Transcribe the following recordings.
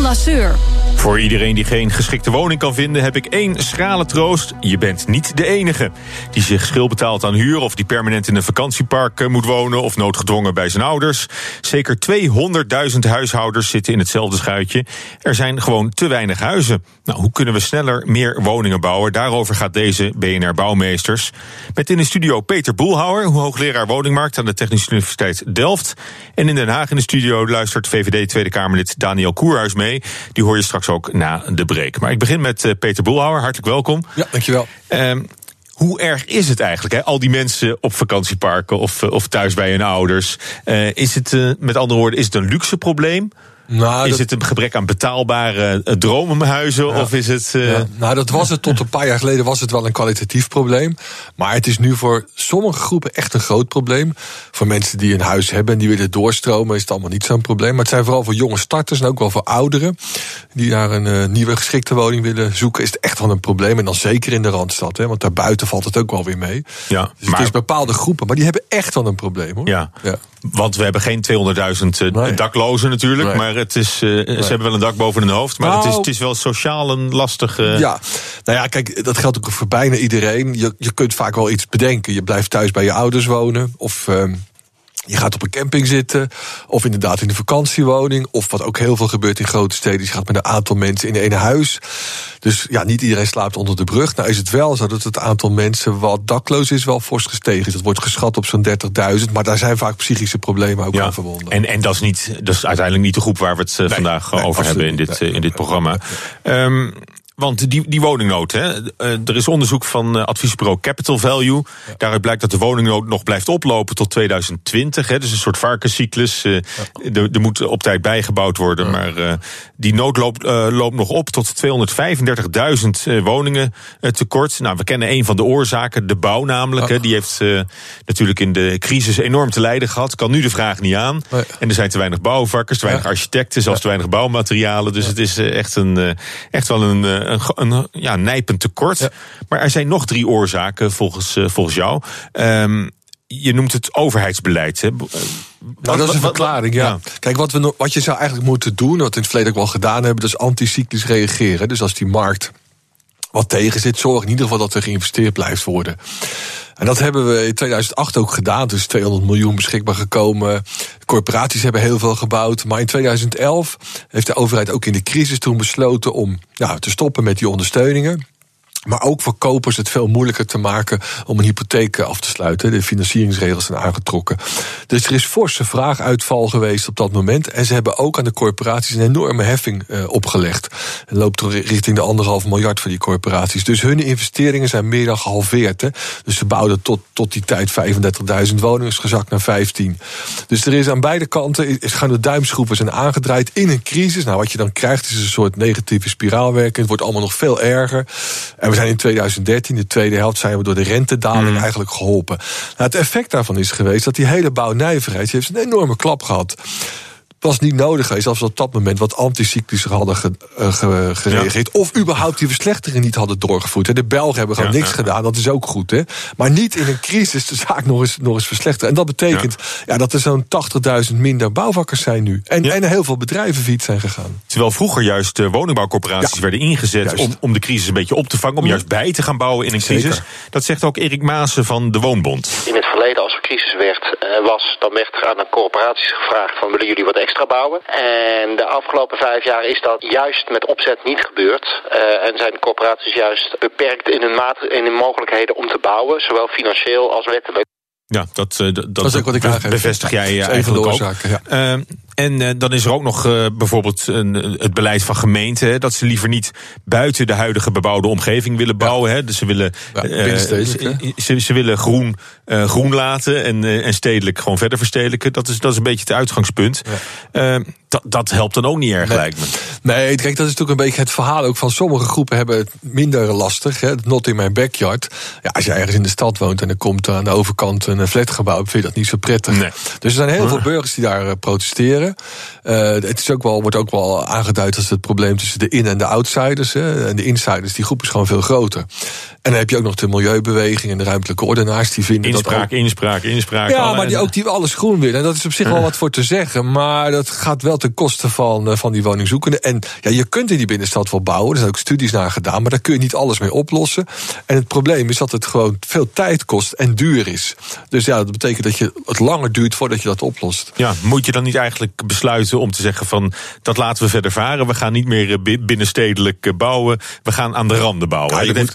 Lasseur. Voor iedereen die geen geschikte woning kan vinden, heb ik één schrale troost. Je bent niet de enige. Die zich schil betaalt aan huur of die permanent in een vakantiepark eh, moet wonen of noodgedwongen bij zijn ouders. Zeker 200.000 huishoudens zitten in hetzelfde schuitje. Er zijn gewoon te weinig huizen. Nou, hoe kunnen we sneller meer woningen bouwen? Daarover gaat deze BNR Bouwmeesters. Met in de studio Peter Boelhouwer, hoogleraar woningmarkt aan de Technische Universiteit Delft. En in Den Haag in de studio luistert VVD Tweede Kamerlid Daniel Koerhuis mee. Die hoor je straks ook na de break. Maar ik begin met uh, Peter Boelhouwer. Hartelijk welkom. Ja, dankjewel. Uh, hoe erg is het eigenlijk? Hè? Al die mensen op vakantieparken of, of thuis bij hun ouders. Uh, is het, uh, met andere woorden, is het een luxe probleem? Nou, is dat... het een gebrek aan betaalbare uh, dromenhuizen? Ja. Of is het. Uh... Ja. Nou, dat was het tot een paar jaar geleden was het wel een kwalitatief probleem. Maar het is nu voor sommige groepen echt een groot probleem. Voor mensen die een huis hebben en die willen doorstromen, is het allemaal niet zo'n probleem. Maar het zijn vooral voor jonge starters en ook wel voor ouderen. Die naar een uh, nieuwe geschikte woning willen zoeken, is het echt wel een probleem. En dan zeker in de randstad, hè, want daarbuiten valt het ook wel weer mee. Ja, dus maar... het is bepaalde groepen, maar die hebben echt wel een probleem hoor. Ja. ja. Want we hebben geen 200.000 nee. daklozen natuurlijk. Nee. Maar het is, uh, nee. ze hebben wel een dak boven hun hoofd. Maar nou, het, is, het is wel sociaal een lastige. Ja, nou ja, kijk, dat geldt ook voor bijna iedereen. Je, je kunt vaak wel iets bedenken. Je blijft thuis bij je ouders wonen. Of. Je gaat op een camping zitten, of inderdaad in een vakantiewoning, of wat ook heel veel gebeurt in grote steden, je gaat met een aantal mensen in één huis. Dus ja, niet iedereen slaapt onder de brug. Nou is het wel zo dat het aantal mensen wat dakloos is wel fors gestegen is. Dat wordt geschat op zo'n 30.000, maar daar zijn vaak psychische problemen ook ja. aan verbonden. En, en dat, is niet, dat is uiteindelijk niet de groep waar we het nee, vandaag nee, over hebben in dit, nee, in dit programma. Um, want die, die woningnood, hè, er is onderzoek van adviesbureau Capital Value. Ja. Daaruit blijkt dat de woningnood nog blijft oplopen tot 2020. Hè, dus een soort varkenscyclus. Ja. Er, er moet op tijd bijgebouwd worden. Ja. Maar uh, die nood loopt, uh, loopt nog op tot 235.000 woningen tekort. Nou, we kennen een van de oorzaken, de bouw namelijk. Hè, die heeft uh, natuurlijk in de crisis enorm te lijden gehad. Kan nu de vraag niet aan. En er zijn te weinig bouwvakkers, te weinig architecten, zelfs te weinig bouwmaterialen. Dus het is echt, een, echt wel een een, een ja, nijpend tekort. Ja. Maar er zijn nog drie oorzaken volgens, uh, volgens jou. Um, je noemt het overheidsbeleid. Hè? Nou, dat is een verklaring, ja. ja. Kijk, wat, we, wat je zou eigenlijk moeten doen, wat we in het verleden ook wel gedaan hebben, dat is anticyclisch reageren. Dus als die markt wat tegen zit, zorg in ieder geval dat er geïnvesteerd blijft worden. En dat hebben we in 2008 ook gedaan. Dus 200 miljoen beschikbaar gekomen. Corporaties hebben heel veel gebouwd. Maar in 2011 heeft de overheid ook in de crisis toen besloten om ja, te stoppen met die ondersteuningen. Maar ook voor kopers het veel moeilijker te maken om een hypotheek af te sluiten. De financieringsregels zijn aangetrokken. Dus er is forse vraaguitval geweest op dat moment. En ze hebben ook aan de corporaties een enorme heffing uh, opgelegd. En loopt richting de anderhalf miljard voor die corporaties. Dus hun investeringen zijn meer dan gehalveerd. Hè. Dus ze bouwden tot, tot die tijd 35.000 woningen, is gezakt naar 15. Dus er is aan beide kanten, is gaan de duimschroeven zijn aangedraaid in een crisis. Nou, wat je dan krijgt is een soort negatieve spiraalwerking. Het wordt allemaal nog veel erger. En we zijn in 2013, de tweede helft, zijn we door de rentedaling mm. eigenlijk geholpen. Nou, het effect daarvan is geweest dat die hele bouwnijverheid heeft een enorme klap gehad was niet nodig geweest als we op dat moment wat anticyclischer hadden ge, uh, ge, gereageerd. Ja. Of überhaupt die verslechtering niet hadden doorgevoerd. De Belgen hebben gewoon ja, niks ja, gedaan, dat is ook goed. Hè? Maar niet in een crisis de zaak nog eens, nog eens verslechteren. En dat betekent ja. dat er zo'n 80.000 minder bouwvakkers zijn nu. En, en heel veel bedrijven fiets zijn gegaan. Terwijl vroeger juist de woningbouwcorporaties werden ingezet om, om de crisis een beetje op te vangen. Om juist bij te gaan bouwen in een crisis. Zeker. Dat zegt ook Erik Maassen van de Woonbond. Verleden, als er crisis werd, was, dan werd er aan de corporaties gevraagd van willen jullie wat extra bouwen. En de afgelopen vijf jaar is dat juist met opzet niet gebeurd. Uh, en zijn corporaties juist beperkt in hun, maat, in hun mogelijkheden om te bouwen, zowel financieel als wettelijk. Ja, dat, dat, dat, dat is ook wat ik be bevestig jij uh, eigenlijk ook. Ja. Uh, en uh, dan is er ook nog uh, bijvoorbeeld een, het beleid van gemeenten. Dat ze liever niet buiten de huidige bebouwde omgeving willen bouwen. Ja. Hè. Dus ze willen, ja, uh, ze, ze, ze, willen groen, groen laten en, en stedelijk gewoon verder verstedelijken. Dat is, dat is een beetje het uitgangspunt. Ja. Dat, dat helpt dan ook niet erg, nee. lijkt me. Nee, kijk, dat is natuurlijk een beetje het verhaal ook van sommige groepen hebben het minder lastig. Hè, not in mijn backyard. Ja, als je ergens in de stad woont en er komt aan de overkant een flatgebouw, vind je dat niet zo prettig. Nee. Dus er zijn heel veel burgers die daar uh, protesteren. Uh, het is ook wel, wordt ook wel aangeduid als het probleem tussen de in- en de outsiders. Hè. En de insiders, die groep is gewoon veel groter. En dan heb je ook nog de milieubeweging en de ruimtelijke ordenaars die vinden inspraak, dat ook... Inspraak, inspraak, Ja, maar die ook die alles groen willen. En dat is op zich wel wat voor te zeggen. Maar dat gaat wel ten koste van, uh, van die woningzoekenden. En ja, je kunt in die binnenstad wel bouwen. Er zijn ook studies naar gedaan. Maar daar kun je niet alles mee oplossen. En het probleem is dat het gewoon veel tijd kost en duur is. Dus ja, dat betekent dat je het langer duurt voordat je dat oplost. Ja, moet je dan niet eigenlijk besluiten om te zeggen van... dat laten we verder varen. We gaan niet meer binnenstedelijk bouwen. We gaan aan de randen bouwen. Ja, dat moet... heeft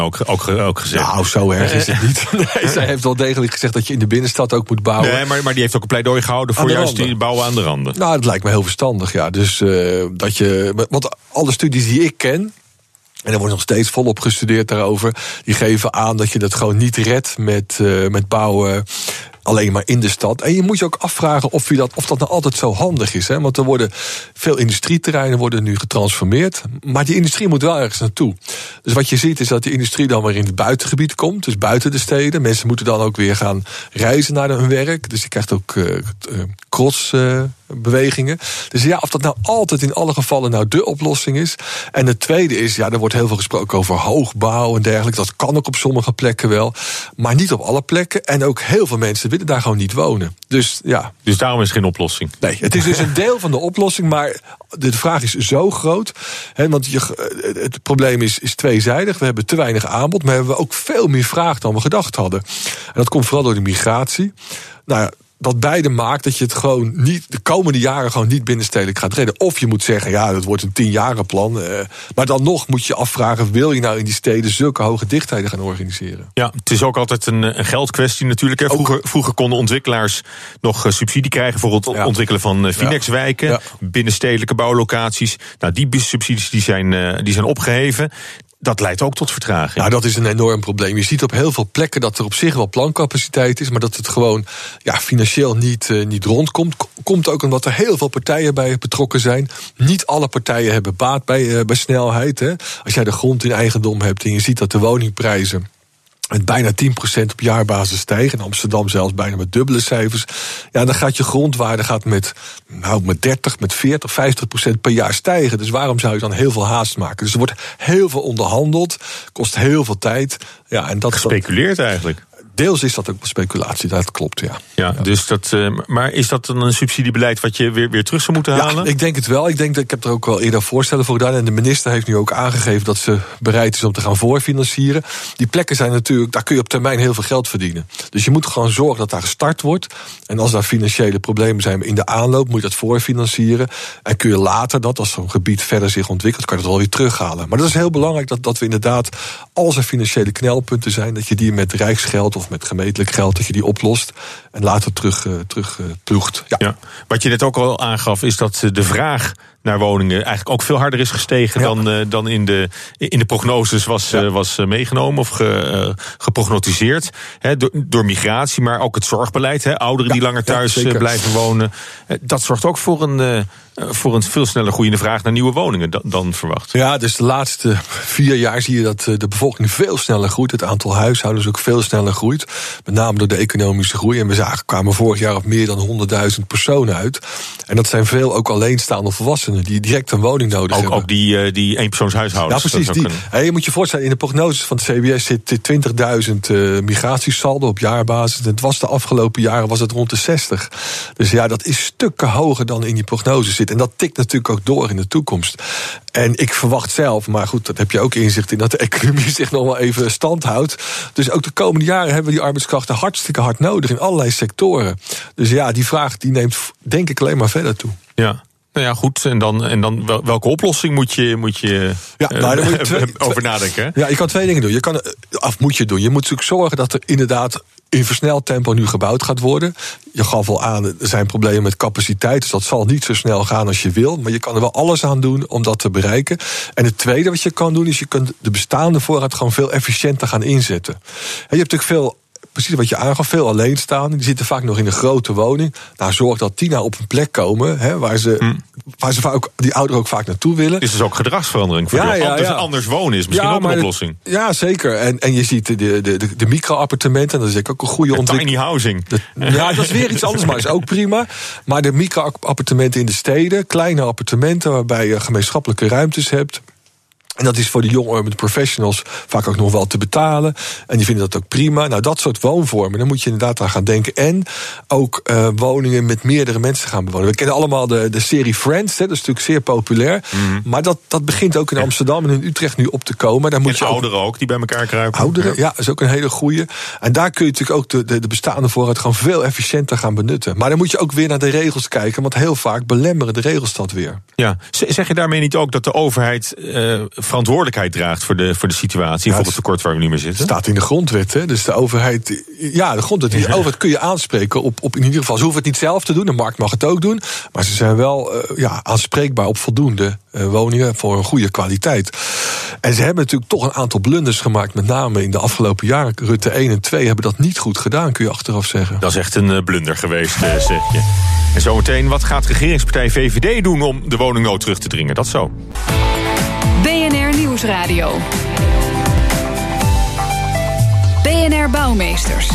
Ook, ook, ook gezegd. Nou, zo erg is het niet. Nee, zij heeft wel degelijk gezegd dat je in de binnenstad ook moet bouwen. Nee, maar, maar die heeft ook een pleidooi gehouden voor juist die bouwen aan de randen. Nou, dat lijkt me heel verstandig, ja. Dus uh, dat je. Want alle studies die ik ken. En er wordt nog steeds volop gestudeerd daarover. Die geven aan dat je dat gewoon niet redt met, uh, met bouwen alleen maar in de stad. En je moet je ook afvragen of, je dat, of dat nou altijd zo handig is. Hè? Want er worden veel industrieterreinen worden nu getransformeerd. Maar die industrie moet wel ergens naartoe. Dus wat je ziet is dat die industrie dan weer in het buitengebied komt. Dus buiten de steden. Mensen moeten dan ook weer gaan reizen naar hun werk. Dus je krijgt ook uh, cross... Uh, bewegingen. Dus ja, of dat nou altijd in alle gevallen nou de oplossing is. En het tweede is, ja, er wordt heel veel gesproken over hoogbouw en dergelijke. Dat kan ook op sommige plekken wel, maar niet op alle plekken. En ook heel veel mensen willen daar gewoon niet wonen. Dus ja. Dus daarom is geen oplossing. Nee, het is dus een deel van de oplossing, maar de vraag is zo groot. Hè, want je, het probleem is, is tweezijdig. We hebben te weinig aanbod, maar hebben we ook veel meer vraag dan we gedacht hadden. En dat komt vooral door de migratie. Nou ja, dat beide maakt dat je het gewoon niet de komende jaren gewoon niet binnenstedelijk gaat redden. Of je moet zeggen, ja, dat wordt een tienjarenplan. Uh, maar dan nog moet je afvragen, wil je nou in die steden zulke hoge dichtheden gaan organiseren? Ja, het is ook altijd een, een geldkwestie natuurlijk. Hè. Vroeger, vroeger, konden ontwikkelaars nog uh, subsidie krijgen voor het ja. ontwikkelen van uh, Finex-wijken, ja. binnenstedelijke bouwlocaties. Nou, die subsidies die zijn, die zijn opgeheven dat leidt ook tot vertraging. Nou, dat is een enorm probleem. Je ziet op heel veel plekken dat er op zich wel plancapaciteit is, maar dat het gewoon ja, financieel niet, uh, niet rondkomt. Komt ook omdat er heel veel partijen bij betrokken zijn. Niet alle partijen hebben baat bij, uh, bij snelheid. Hè. Als jij de grond in eigendom hebt en je ziet dat de woningprijzen met bijna 10% op jaarbasis stijgen. In Amsterdam zelfs bijna met dubbele cijfers. Ja, dan gaat je grondwaarde gaat met, nou, met 30, met 40, 50% per jaar stijgen. Dus waarom zou je dan heel veel haast maken? Dus er wordt heel veel onderhandeld, kost heel veel tijd. Ja, en dat Gespeculeerd eigenlijk. Deels is dat ook speculatie, dat klopt, ja. Ja, dus dat, uh, maar is dat dan een subsidiebeleid wat je weer, weer terug zou moeten halen? Ja, ik denk het wel. Ik, denk dat, ik heb er ook wel eerder voorstellen voor gedaan. En de minister heeft nu ook aangegeven dat ze bereid is om te gaan voorfinancieren. Die plekken zijn natuurlijk, daar kun je op termijn heel veel geld verdienen. Dus je moet gewoon zorgen dat daar gestart wordt. En als daar financiële problemen zijn in de aanloop, moet je dat voorfinancieren. En kun je later dat, als zo'n gebied verder zich ontwikkelt, kan je dat wel weer terughalen. Maar dat is heel belangrijk dat, dat we inderdaad, als er financiële knelpunten zijn, dat je die met rijksgeld of met gemeentelijk geld, dat je die oplost en later terug, uh, terug uh, ploegt. Ja. ja. Wat je net ook al aangaf, is dat de vraag naar woningen eigenlijk ook veel harder is gestegen ja. dan, uh, dan in, de, in de prognoses was, ja. uh, was meegenomen of ge, geprognotiseerd. Door, door, migratie, maar ook het zorgbeleid. Ouderen ja, die langer thuis blijven wonen. dat zorgt ook voor een, voor een veel sneller groeiende vraag naar nieuwe woningen dan, dan, verwacht. Ja, dus de laatste vier jaar zie je dat de bevolking veel sneller groeit. Het aantal huishoudens ook veel sneller groeit. Met name door de economische groei. En we zagen, kwamen vorig jaar op meer dan 100.000 personen uit. En dat zijn veel ook alleenstaande volwassenen die direct een woning nodig ook, hebben. Ook die, uh, die eenpersoonshuishoudens. Ja, precies. Die. Hey, je moet je voorstellen, in de prognoses van het CBS zit 20.000 uh, migratiesaldo op jaarbasis. En het was de afgelopen jaren was het rond de 60. Dus ja, dat is stukken hoger dan in die prognose zit. En dat tikt natuurlijk ook door in de toekomst. En ik verwacht zelf, maar goed, dat heb je ook inzicht in, dat de economie zich nog wel even stand houdt. Dus ook de komende jaren hebben we die arbeidskrachten hartstikke hard nodig in allerlei sectoren. Dus ja, die vraag die neemt denk ik alleen maar verder toe. Ja. Nou ja, goed. En dan, en dan welke oplossing moet je, moet je, ja, nou, uh, moet je twee, over nadenken? Ja, je kan twee dingen doen. Je kan, of moet je doen. Je moet natuurlijk zorgen dat er inderdaad in versneld tempo nu gebouwd gaat worden. Je gaf al aan, er zijn problemen met capaciteit. Dus dat zal niet zo snel gaan als je wil. Maar je kan er wel alles aan doen om dat te bereiken. En het tweede wat je kan doen, is je kunt de bestaande voorraad gewoon veel efficiënter gaan inzetten. En je hebt natuurlijk veel precies wat je aangaf, veel alleen staan. Die zitten vaak nog in een grote woning. Nou, zorg dat die nou op een plek komen hè, waar, ze, hm. waar ze vaak, die ouderen ook vaak naartoe willen. Dus is dus ook gedragsverandering voor ja, ja, anders, anders, wonen is misschien ook een oplossing. ja, zeker. En, en je ziet de, de, de, de micro-appartementen, dat is ook een goede ontwikkeling. Tiny housing. ja, dat is weer iets anders, maar is ook prima. Maar de micro-appartementen in de steden, kleine appartementen waarbij je gemeenschappelijke ruimtes hebt. En dat is voor de jonge urban professionals vaak ook nog wel te betalen. En die vinden dat ook prima. Nou, dat soort woonvormen, daar moet je inderdaad aan gaan denken. En ook uh, woningen met meerdere mensen gaan bewonen. We kennen allemaal de, de serie Friends, hè, dat is natuurlijk zeer populair. Mm. Maar dat, dat begint ook in Amsterdam en in Utrecht nu op te komen. Daar moet en je ouderen ook, die bij elkaar kruipen. Ouderen, ja, is ook een hele goede. En daar kun je natuurlijk ook de, de, de bestaande voorraad gewoon veel efficiënter gaan benutten. Maar dan moet je ook weer naar de regels kijken, want heel vaak belemmeren de regels dat weer. Ja, zeg je daarmee niet ook dat de overheid uh, verantwoordelijkheid draagt voor de, voor de situatie, voor het tekort waar we nu meer zitten? Staat in de grondwet, hè? dus de overheid, ja, de grondwet, de overheid kun je aanspreken op, op in ieder geval, ze hoeven het niet zelf te doen, de markt mag het ook doen, maar ze zijn wel uh, ja, aanspreekbaar op voldoende uh, woningen voor een goede kwaliteit. En ze hebben natuurlijk toch een aantal blunders gemaakt, met name in de afgelopen jaren. Rutte 1 en 2 hebben dat niet goed gedaan, kun je achteraf zeggen. Dat is echt een blunder geweest, zeg je. En zometeen, wat gaat regeringspartij VVD doen om de woningnood terug te dringen? Dat zo. Nieuwsradio. BNR Bouwmeesters.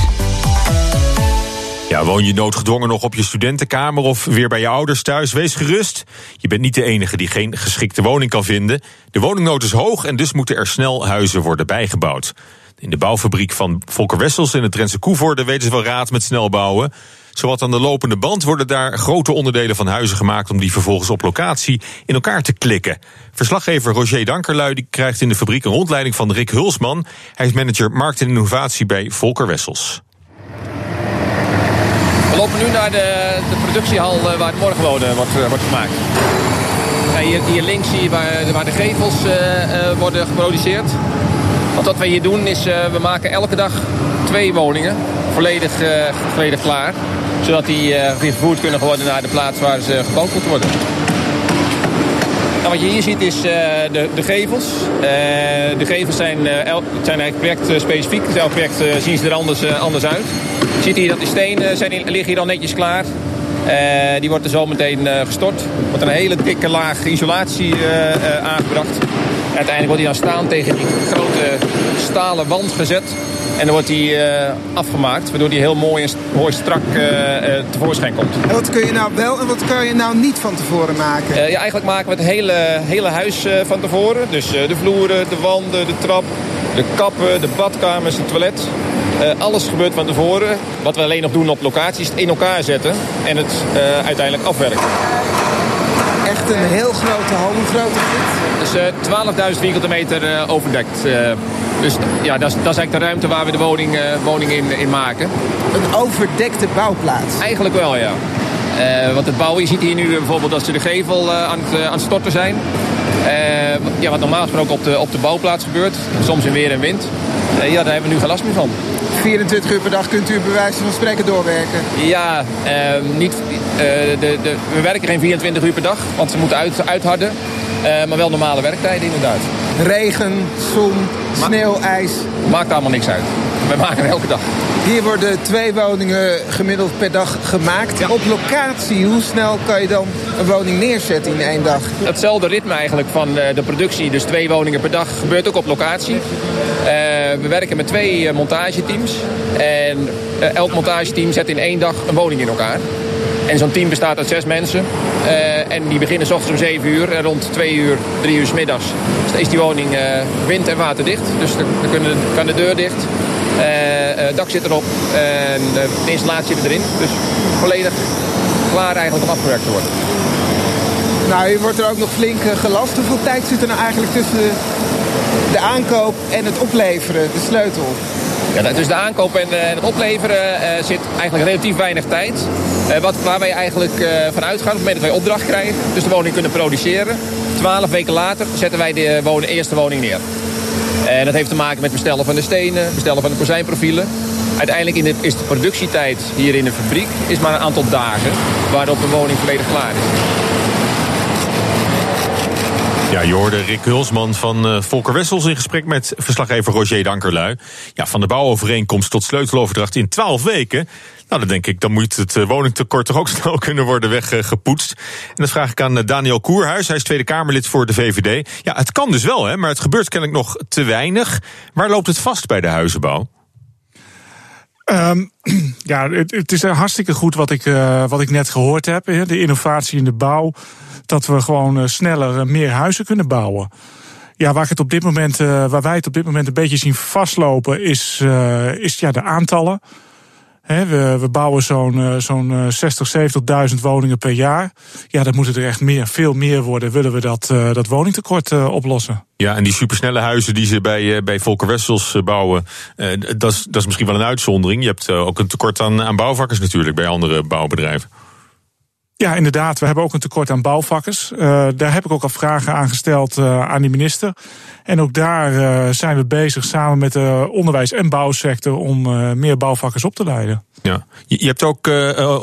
Ja, woon je noodgedwongen nog op je studentenkamer of weer bij je ouders thuis? Wees gerust. Je bent niet de enige die geen geschikte woning kan vinden. De woningnood is hoog en dus moeten er snel huizen worden bijgebouwd. In de bouwfabriek van Volker Wessels in het Drentse Koevoorde weten ze wel raad met snel bouwen. Zowat aan de lopende band worden daar grote onderdelen van huizen gemaakt om die vervolgens op locatie in elkaar te klikken. Verslaggever Roger Dankerlui krijgt in de fabriek een rondleiding van Rick Hulsman. Hij is manager markt en innovatie bij Volker Wessels. We lopen nu naar de, de productiehal eh, waar het morgenwonen wordt, eh, wordt gemaakt. hier, hier, links zie je waar, waar de gevels worden geproduceerd. Want wat wij hier doen is, we maken elke dag twee woningen volledig, volledig klaar zodat die uh, weer vervoerd kunnen worden naar de plaats waar ze gebouwd worden. Nou, wat je hier ziet is uh, de, de, gevels. Uh, de gevels zijn, el, zijn eigenlijk projectspecifiek. Dus elk project zien ze er anders, anders uit. Je ziet hier dat de stenen zijn, liggen hier al netjes klaar. die wordt er zo meteen gestort. Er wordt een hele dikke laag isolatie aangebracht. uiteindelijk wordt hij dan staan tegen die grote stalen wand gezet. En dan wordt die uh, afgemaakt, waardoor die heel mooi en mooi strak uh, uh, tevoorschijn komt. En wat kun je nou wel en wat kun je nou niet van tevoren maken? ja, eigenlijk maken we het hele, hele huis van tevoren. Dus de vloeren, de wanden, de trap, de kappen, de badkamers, het toilet. alles gebeurt van tevoren. Wat we alleen nog doen op locatie is het in elkaar zetten en het uiteindelijk afwerken. Echt een heel grote hal. Hoe groot is dit? Dus 12.000 vierkante meter overdekt. Dus ja, dat is, dat is eigenlijk de ruimte waar we de woning, uh, woning in, in maken. Een overdekte bouwplaats? Eigenlijk wel, ja. Uh, want het bouwen, je ziet hier nu bijvoorbeeld dat ze de gevel uh, aan, het, aan het storten zijn. ja, wat normaal gesproken op de, op de bouwplaats gebeurt. Soms in weer en wind. ja, daar hebben we nu geen last meer van. 24 uur per dag kunt u bij wijze van spreken doorwerken? Ja, niet, de, de, we werken geen 24 uur per dag, want ze moeten uit, uitharden. maar wel normale werktijden inderdaad. Regen, zon, sneeuw, ijs. Maakt allemaal niks uit. We maken elke dag. Hier worden twee woningen gemiddeld per dag gemaakt. Op locatie, hoe snel kan je dan een woning neerzetten in één dag? Hetzelfde ritme eigenlijk van eh, de productie, dus twee woningen per dag, gebeurt ook op locatie. Uh, we werken met twee eh, montageteams. En elk montageteam zet in één dag een woning in elkaar. En zo'n team bestaat uit zes mensen. Uh, en die beginnen s ochtends om 7 uur. En rond 2 uur, 3 uur s middags is die woning uh, wind- en waterdicht. Dus dan kunnen, kan de deur dicht. Het uh, dak zit erop. En de installatie zit erin. Dus volledig klaar eigenlijk om afgewerkt te worden. Nou, u wordt er ook nog flink gelast. Hoeveel tijd zit er nou eigenlijk tussen de aankoop en het opleveren, de sleutel? Ja, dus de aankoop en, en het opleveren uh, zit eigenlijk relatief weinig tijd. Uh, wat, waar wij eigenlijk uh, van uitgaan op dat wij opdracht krijgen. Dus de woning kunnen produceren. Twaalf weken later zetten wij de woning, eerste woning neer. En dat heeft te maken met bestellen van de stenen, bestellen van de kozijnprofielen. Uiteindelijk in de, is de productietijd hier in de fabriek is maar een aantal dagen waarop een woning volledig klaar is. Ja, hoorde Rick Hulsman van uh, Volker Wessels in gesprek met verslaggever Roger Dankerlui. Ja, van de bouwovereenkomst tot sleuteloverdracht in twaalf weken. Nou, dan denk ik, dan moet het woningtekort toch ook snel kunnen worden weggepoetst. En dat vraag ik aan Daniel Koerhuis. Hij is Tweede Kamerlid voor de VVD. Ja, het kan dus wel, hè, maar het gebeurt kennelijk nog te weinig. Waar loopt het vast bij de huizenbouw? Um, ja, het, het, is hartstikke goed wat ik, uh, wat ik net gehoord heb. De innovatie in de bouw. Dat we gewoon uh, sneller uh, meer huizen kunnen bouwen. Ja, waar, het op dit moment, waar wij het op dit moment een beetje zien vastlopen, is, is ja, de aantallen. He, we, we, bouwen zo'n zo'n 60, 70.000 woningen per jaar. Ja, dat moeten er echt meer, veel meer worden. Willen we dat, dat woningtekort oplossen? Ja, en die supersnelle huizen die ze bij, bij Volker Wessels bouwen, dat, is, dat is misschien wel een uitzondering. Je hebt ook een tekort aan, aan bouwvakkers natuurlijk bij andere bouwbedrijven. Ja, inderdaad. We hebben ook een tekort aan bouwvakkers. daar heb ik ook al vragen aan gesteld aan de minister. En ook daar zijn we bezig samen met de onderwijs- en bouwsector om meer bouwvakkers op te leiden. Ja. Je, je hebt ook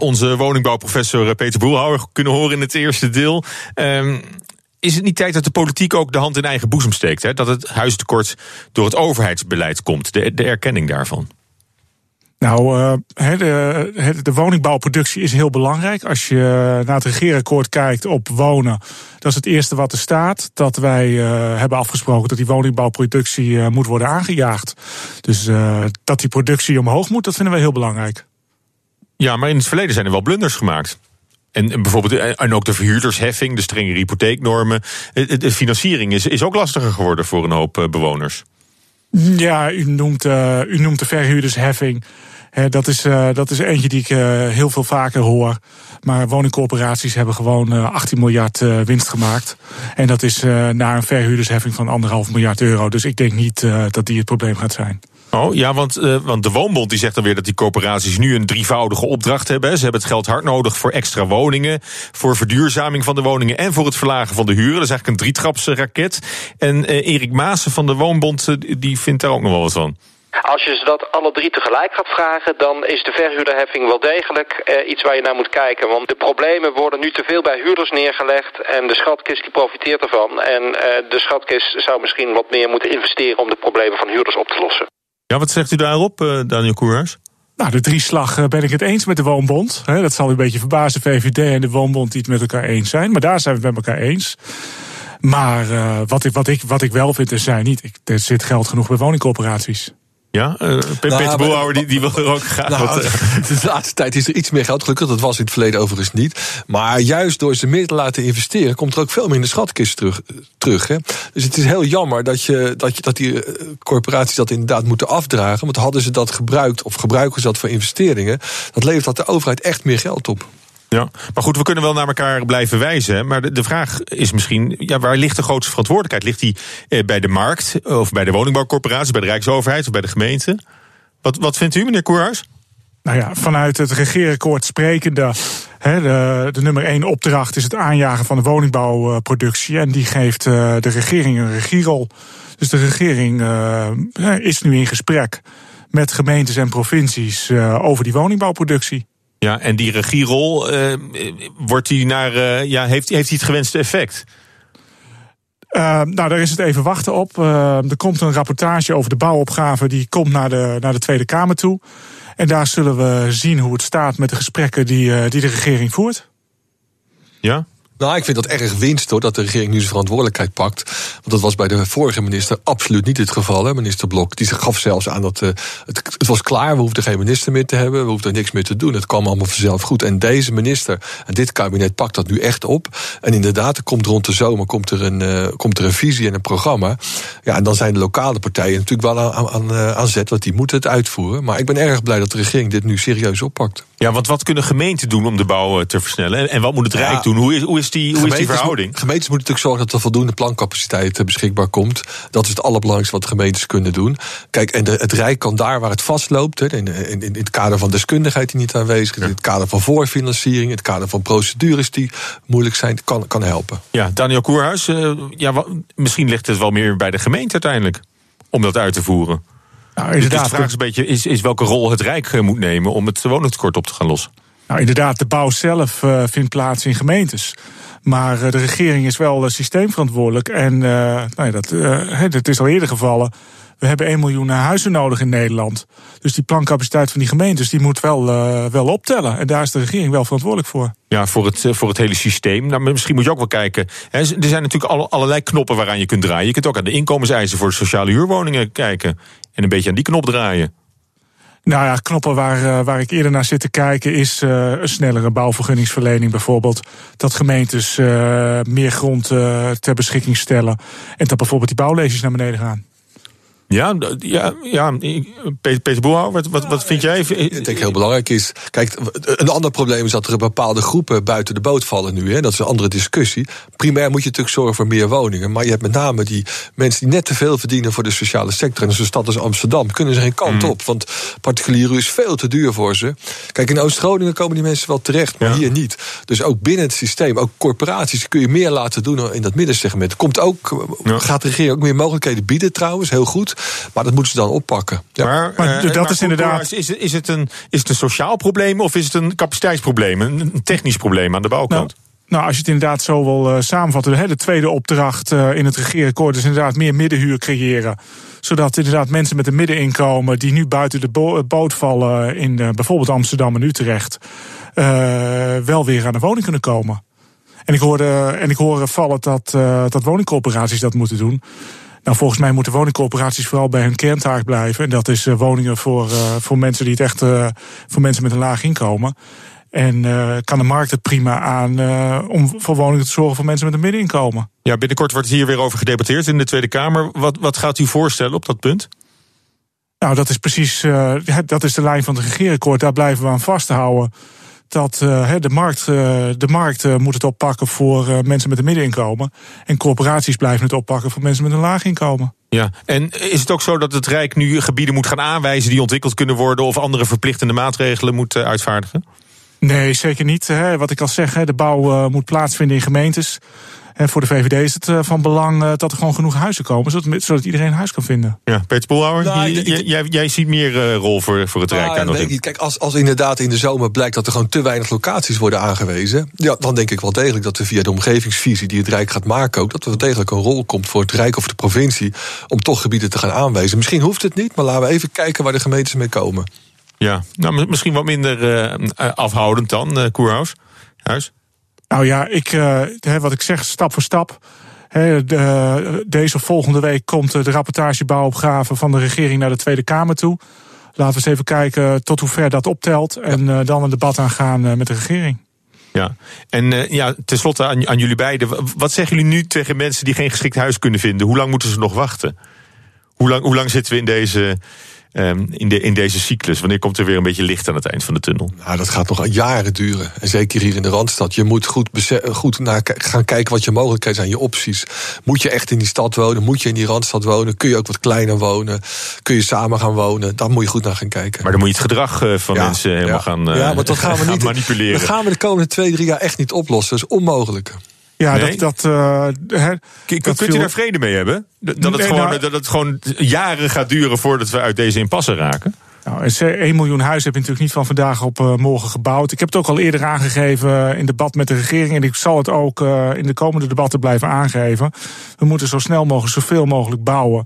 onze woningbouwprofessor Peter Boelhouwer kunnen horen in het eerste deel. Ehm, is het niet tijd dat de politiek ook de hand in eigen boezem steekt? Hè? Dat het huistekort door het overheidsbeleid komt, de, de erkenning daarvan? Nou, de, de, woningbouwproductie is heel belangrijk. Als je naar het regeerakkoord kijkt op wonen, dat is het eerste wat er staat. Dat wij uh, hebben afgesproken dat die woningbouwproductie moet worden aangejaagd. Dus dat die productie omhoog moet, dat vinden wij heel belangrijk. Ja, maar in het verleden zijn er wel blunders gemaakt. En, bijvoorbeeld, eh, en ook de verhuurdersheffing, de strengere hypotheeknormen. De financiering is, is ook lastiger geworden voor een hoop eh, bewoners. Ja, u noemt, uh, u noemt de verhuurdersheffing. dat, is, uh, dat is eentje die ik uh, heel veel vaker hoor. Maar woningcorporaties hebben gewoon 18 miljard winst gemaakt. En dat is naar een verhuurdersheffing van anderhalf miljard euro. Dus ik denk niet dat die het probleem gaat zijn. Oh ja, want, uh, want de Woonbond die zegt dan weer dat die corporaties nu een drievoudige opdracht hebben. Ze hebben het geld hard nodig voor extra woningen, voor verduurzaming van de woningen en voor het verlagen van de huren. Dat is eigenlijk een drietrapse raket. En uh, Erik Maassen van de Woonbond uh, die vindt daar ook nog wel wat van. Als je ze dat alle drie tegelijk gaat vragen, dan is de verhuurderheffing wel degelijk eh, iets waar je naar moet kijken. Want de problemen worden nu te veel bij huurders neergelegd en de schatkist die profiteert ervan. En eh, de schatkist zou misschien wat meer moeten investeren om de problemen van huurders op te lossen. Ja, wat zegt u daarop, uh, Daniel Koerhuis? Nou, de drieslag uh, ben ik het eens met de Woonbond. dat zal u een beetje verbazen, VVD en de Woonbond die het met elkaar eens zijn. Maar daar zijn we het met elkaar eens. Maar uh, wat, ik, wat, ik, wat ik wel vind, er zijn niet. Ik, er zit geld genoeg bij woningcorporaties. Ja, uh, Peter nou, Boelhouwer die, die wil er ook graag nou, wat, De laatste tijd is er iets meer geld, gelukkig. Dat was in het verleden overigens niet. Maar juist door ze meer te laten investeren... komt er ook veel meer in de schatkist terug. terug hè? Dus het is heel jammer dat, je, dat, je, dat die corporaties dat inderdaad moeten afdragen. Want hadden ze dat gebruikt, of gebruiken ze dat voor investeringen... dat levert dat de overheid echt meer geld op. Ja, maar goed, we kunnen wel naar elkaar blijven wijzen. Maar de, vraag is misschien, ja, waar ligt de grootste verantwoordelijkheid? Ligt die eh, bij de markt, of bij de woningbouwcorporatie, bij de Rijksoverheid of bij de gemeente? Wat, wat vindt u, meneer Koerhuis? Nou ja, vanuit het regeerakkoord sprekende, hè, de, de nummer één opdracht is het aanjagen van de woningbouwproductie. En die geeft uh, de regering een regierol. Dus de regering uh, is nu in gesprek met gemeentes en provincies over die woningbouwproductie. Ja, en die regierol, uh, wordt die naar, uh, ja, heeft, heeft hij het gewenste effect? Uh, nou, daar is het even wachten op. er komt een rapportage over de bouwopgave, die komt naar de, naar de Tweede Kamer toe. En daar zullen we zien hoe het staat met de gesprekken die, die de regering voert. Ja, nou, ik vind dat erg winst hoor, dat de regering nu zijn verantwoordelijkheid pakt. Want dat was bij de vorige minister absoluut niet het geval. Hè, minister Blok die gaf zelfs aan dat uh, het, het, was klaar, we hoefden geen minister meer te hebben, we hoefden niks meer te doen. Het kwam allemaal vanzelf goed. En deze minister en dit kabinet pakt dat nu echt op. En inderdaad, er komt rond de zomer komt er een, uh, komt er een visie en een programma. Ja, en dan zijn de lokale partijen natuurlijk wel aan, aan, aan zet, want die moeten het uitvoeren. Maar ik ben erg blij dat de regering dit nu serieus oppakt. Ja, want wat kunnen gemeenten doen om de bouw te versnellen? En, en wat moet het Rijk doen? Hoe is, hoe is die, hoe is die verhouding? Gemeentes moeten natuurlijk zorgen dat er voldoende plancapaciteit beschikbaar komt. Dat is het allerbelangrijkste wat gemeentes kunnen doen. Kijk, en de, het Rijk kan daar waar het vastloopt, in, in, in het kader van deskundigheid die niet aanwezig is, in het kader van voorfinanciering, in het kader van procedures die moeilijk zijn, kan, kan helpen. Ja, Daniel Koerhuis, uh, ja, misschien ligt het wel meer bij de gemeente uiteindelijk om dat uit te voeren. Nou, inderdaad. Dus de vraag is een beetje is, is welke rol het Rijk eh, moet nemen om het woningtekort op te gaan lossen. Nou, inderdaad, de bouw zelf uh, vindt plaats in gemeentes. Maar uh, de regering is wel uh, systeemverantwoordelijk. En nou ja, dat, het is al eerder gevallen. We hebben 1 miljoen huizen nodig in Nederland. Dus die plancapaciteit van die gemeentes die moet wel, wel optellen. En daar is de regering wel verantwoordelijk voor. Ja, voor het, voor het hele systeem. Nou, misschien moet je ook wel kijken. Hè, er zijn natuurlijk alle, allerlei knoppen waaraan je kunt draaien. Je kunt ook aan de inkomenseisen voor sociale huurwoningen kijken. En een beetje aan die knop draaien. Nou ja, knoppen waar, waar ik eerder naar zit te kijken is uh, een snellere bouwvergunningsverlening bijvoorbeeld. Dat gemeentes uh, meer grond ter beschikking stellen. En dat bijvoorbeeld die bouwleges naar beneden gaan. Ja, ja, ja Peter, Peter wat, wat, wat vind jij? Ik denk heel belangrijk is. Kijk, een ander probleem is dat er bepaalde groepen buiten de boot vallen nu. Hè. Dat is een andere discussie. Primair moet je natuurlijk zorgen voor meer woningen. Maar je hebt met name die mensen die net te veel verdienen voor de sociale sector. En een stad als Amsterdam kunnen ze geen kant mm. op. Want particulier is veel te duur voor ze. Kijk, in Oost-Groningen komen die mensen wel terecht, maar hier niet. Dus ook binnen het systeem, ook corporaties, kun je meer laten doen in dat middensegment. Komt ook, gaat de regering ook meer mogelijkheden bieden trouwens, heel goed. Maar dat moeten ze dan oppakken. Ja. Maar, maar uh, dat is inderdaad. Is, is, het een, is het een sociaal probleem of is het een capaciteitsprobleem? Een technisch probleem aan de bouwkant? Nou, nou, als je het inderdaad zo wil uh, samenvatten, de tweede opdracht uh, in het regeerakkoord is inderdaad meer middenhuur creëren. Zodat inderdaad mensen met een middeninkomen die nu buiten de bo boot vallen in uh, bijvoorbeeld Amsterdam en Utrecht, wel weer aan de woning kunnen komen. En ik hoorde, en ik hoor vallen dat, dat woningcorporaties dat moeten doen. Nou, volgens mij moeten woningcorporaties vooral bij hun kerntaak blijven. En dat is uh, woningen voor, uh, voor mensen die het echt uh, voor mensen met een laag inkomen. En kan de markt het prima aan om voor woningen te zorgen voor mensen met een middeninkomen. Ja, binnenkort wordt hier weer over gedebatteerd in de Tweede Kamer. Wat, wat gaat u voorstellen op dat punt? Nou, dat is precies dat is de lijn van het regeerakkoord. Daar blijven we aan vasthouden dat uh, de markt, uh, de markt uh, moet het oppakken voor mensen met een middeninkomen. En corporaties blijven het oppakken voor mensen met een laag inkomen. Ja, en is het ook zo dat het Rijk nu gebieden moet gaan aanwijzen die ontwikkeld kunnen worden of andere verplichtende maatregelen moet uitvaardigen? Nee, zeker niet. Wat ik al zeg, de bouw moet plaatsvinden in gemeentes. En voor de VVD is het eh, van belang eh, dat er gewoon genoeg huizen komen, zodat, zodat iedereen een huis kan vinden. Ja, Peter Poelhouwer, nou, jij, jij, ziet meer uh, rol voor, voor het nou, Rijk aan dat Kijk, als, als inderdaad in de zomer blijkt dat er gewoon te weinig locaties worden aangewezen, ja, dan denk ik wel degelijk dat er via de omgevingsvisie die het Rijk gaat maken ook, dat er wel degelijk een rol komt voor het Rijk of de provincie om toch gebieden te gaan aanwijzen. Misschien hoeft het niet, maar laten we even kijken waar de gemeentes mee komen. Ja, nou, misschien wat minder afhoudend dan, uh, Koerhuis. Huis. Nou ja, ik, uh, wat ik zeg, stap voor stap. He, de, deze volgende week komt de rapportagebouwopgave van de regering naar de Tweede Kamer toe. Laten we eens even kijken tot hoe ver dat optelt. En uh, dan een debat aangaan met de regering. Ja, en uh, ja, tenslotte aan, aan jullie beiden. Wat zeggen jullie nu tegen mensen die geen geschikt huis kunnen vinden? Hoe lang moeten ze nog wachten? Hoe lang, hoe lang zitten we in deze Ehm, in, de, in deze cyclus? Wanneer komt er weer een beetje licht aan het eind van de tunnel? Nou, dat gaat nog jaren duren. En zeker hier in de Randstad. Je moet goed, goed naar gaan kijken wat je mogelijkheden zijn, je opties. Moet je echt in die stad wonen? Moet je in die Randstad wonen? Kun je ook wat kleiner wonen? Kun je samen gaan wonen? Daar moet je goed naar gaan kijken. Maar dan moet je het gedrag eh, van mensen helemaal ja. gaan, ja, maar dat gaan we niet, manipuleren. Dat gaan we de komende twee, drie jaar echt niet oplossen. Dat is onmogelijk. Ja, dat. dat, uh, he, dat kunt u daar vrede mee hebben? Dat, het gewoon, nou- dat het gewoon jaren gaat duren voordat we uit deze impasse raken? Nou, 1 miljoen huizen heb je natuurlijk niet van vandaag op uh, morgen gebouwd. Ik heb het ook al eerder aangegeven in debat met de regering. En ik zal het ook uh, in de komende debatten blijven aangeven. We moeten zo snel mogelijk zoveel mogelijk bouwen.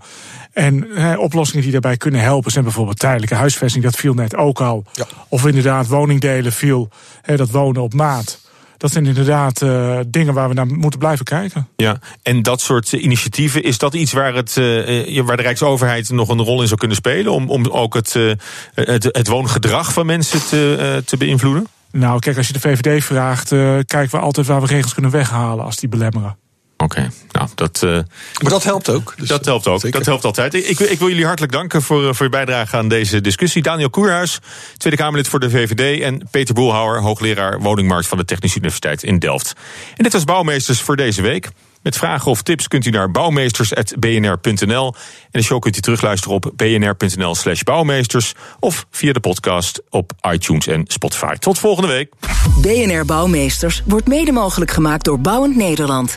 En he, oplossingen die daarbij kunnen helpen zijn bijvoorbeeld tijdelijke huisvesting. Dat viel net ook al. Ja. Of inderdaad woningdelen viel. He, dat wonen op maat dat zijn inderdaad uh, dingen waar we naar moeten blijven kijken. Ja, en dat soort initiatieven, is dat iets waar, het, uh, waar de Rijksoverheid nog een rol in zou kunnen spelen? Om, om ook het, uh, het, het woongedrag van mensen te, te beïnvloeden? Nou, kijk, als je de VVD vraagt, kijken we altijd waar we regels kunnen weghalen als die belemmeren. Oké, nou dat. Uh, maar dat helpt ook. Dus dat helpt ook. Dat helpt altijd. Ik, ik, wil jullie hartelijk danken voor, voor je bijdrage aan deze discussie. Daniel Koerhuis, Tweede Kamerlid voor de VVD. En Peter Boelhouwer, hoogleraar woningmarkt van de Technische Universiteit in Delft. En dit was Bouwmeesters voor deze week. Met vragen of tips kunt u naar bouwmeesters.bnr.nl. En de show kunt u terugluisteren op bnr.nl slash bouwmeesters. Of via de podcast op iTunes en Spotify. Tot volgende week. BNR Bouwmeesters wordt mede mogelijk gemaakt door Bouwend Nederland.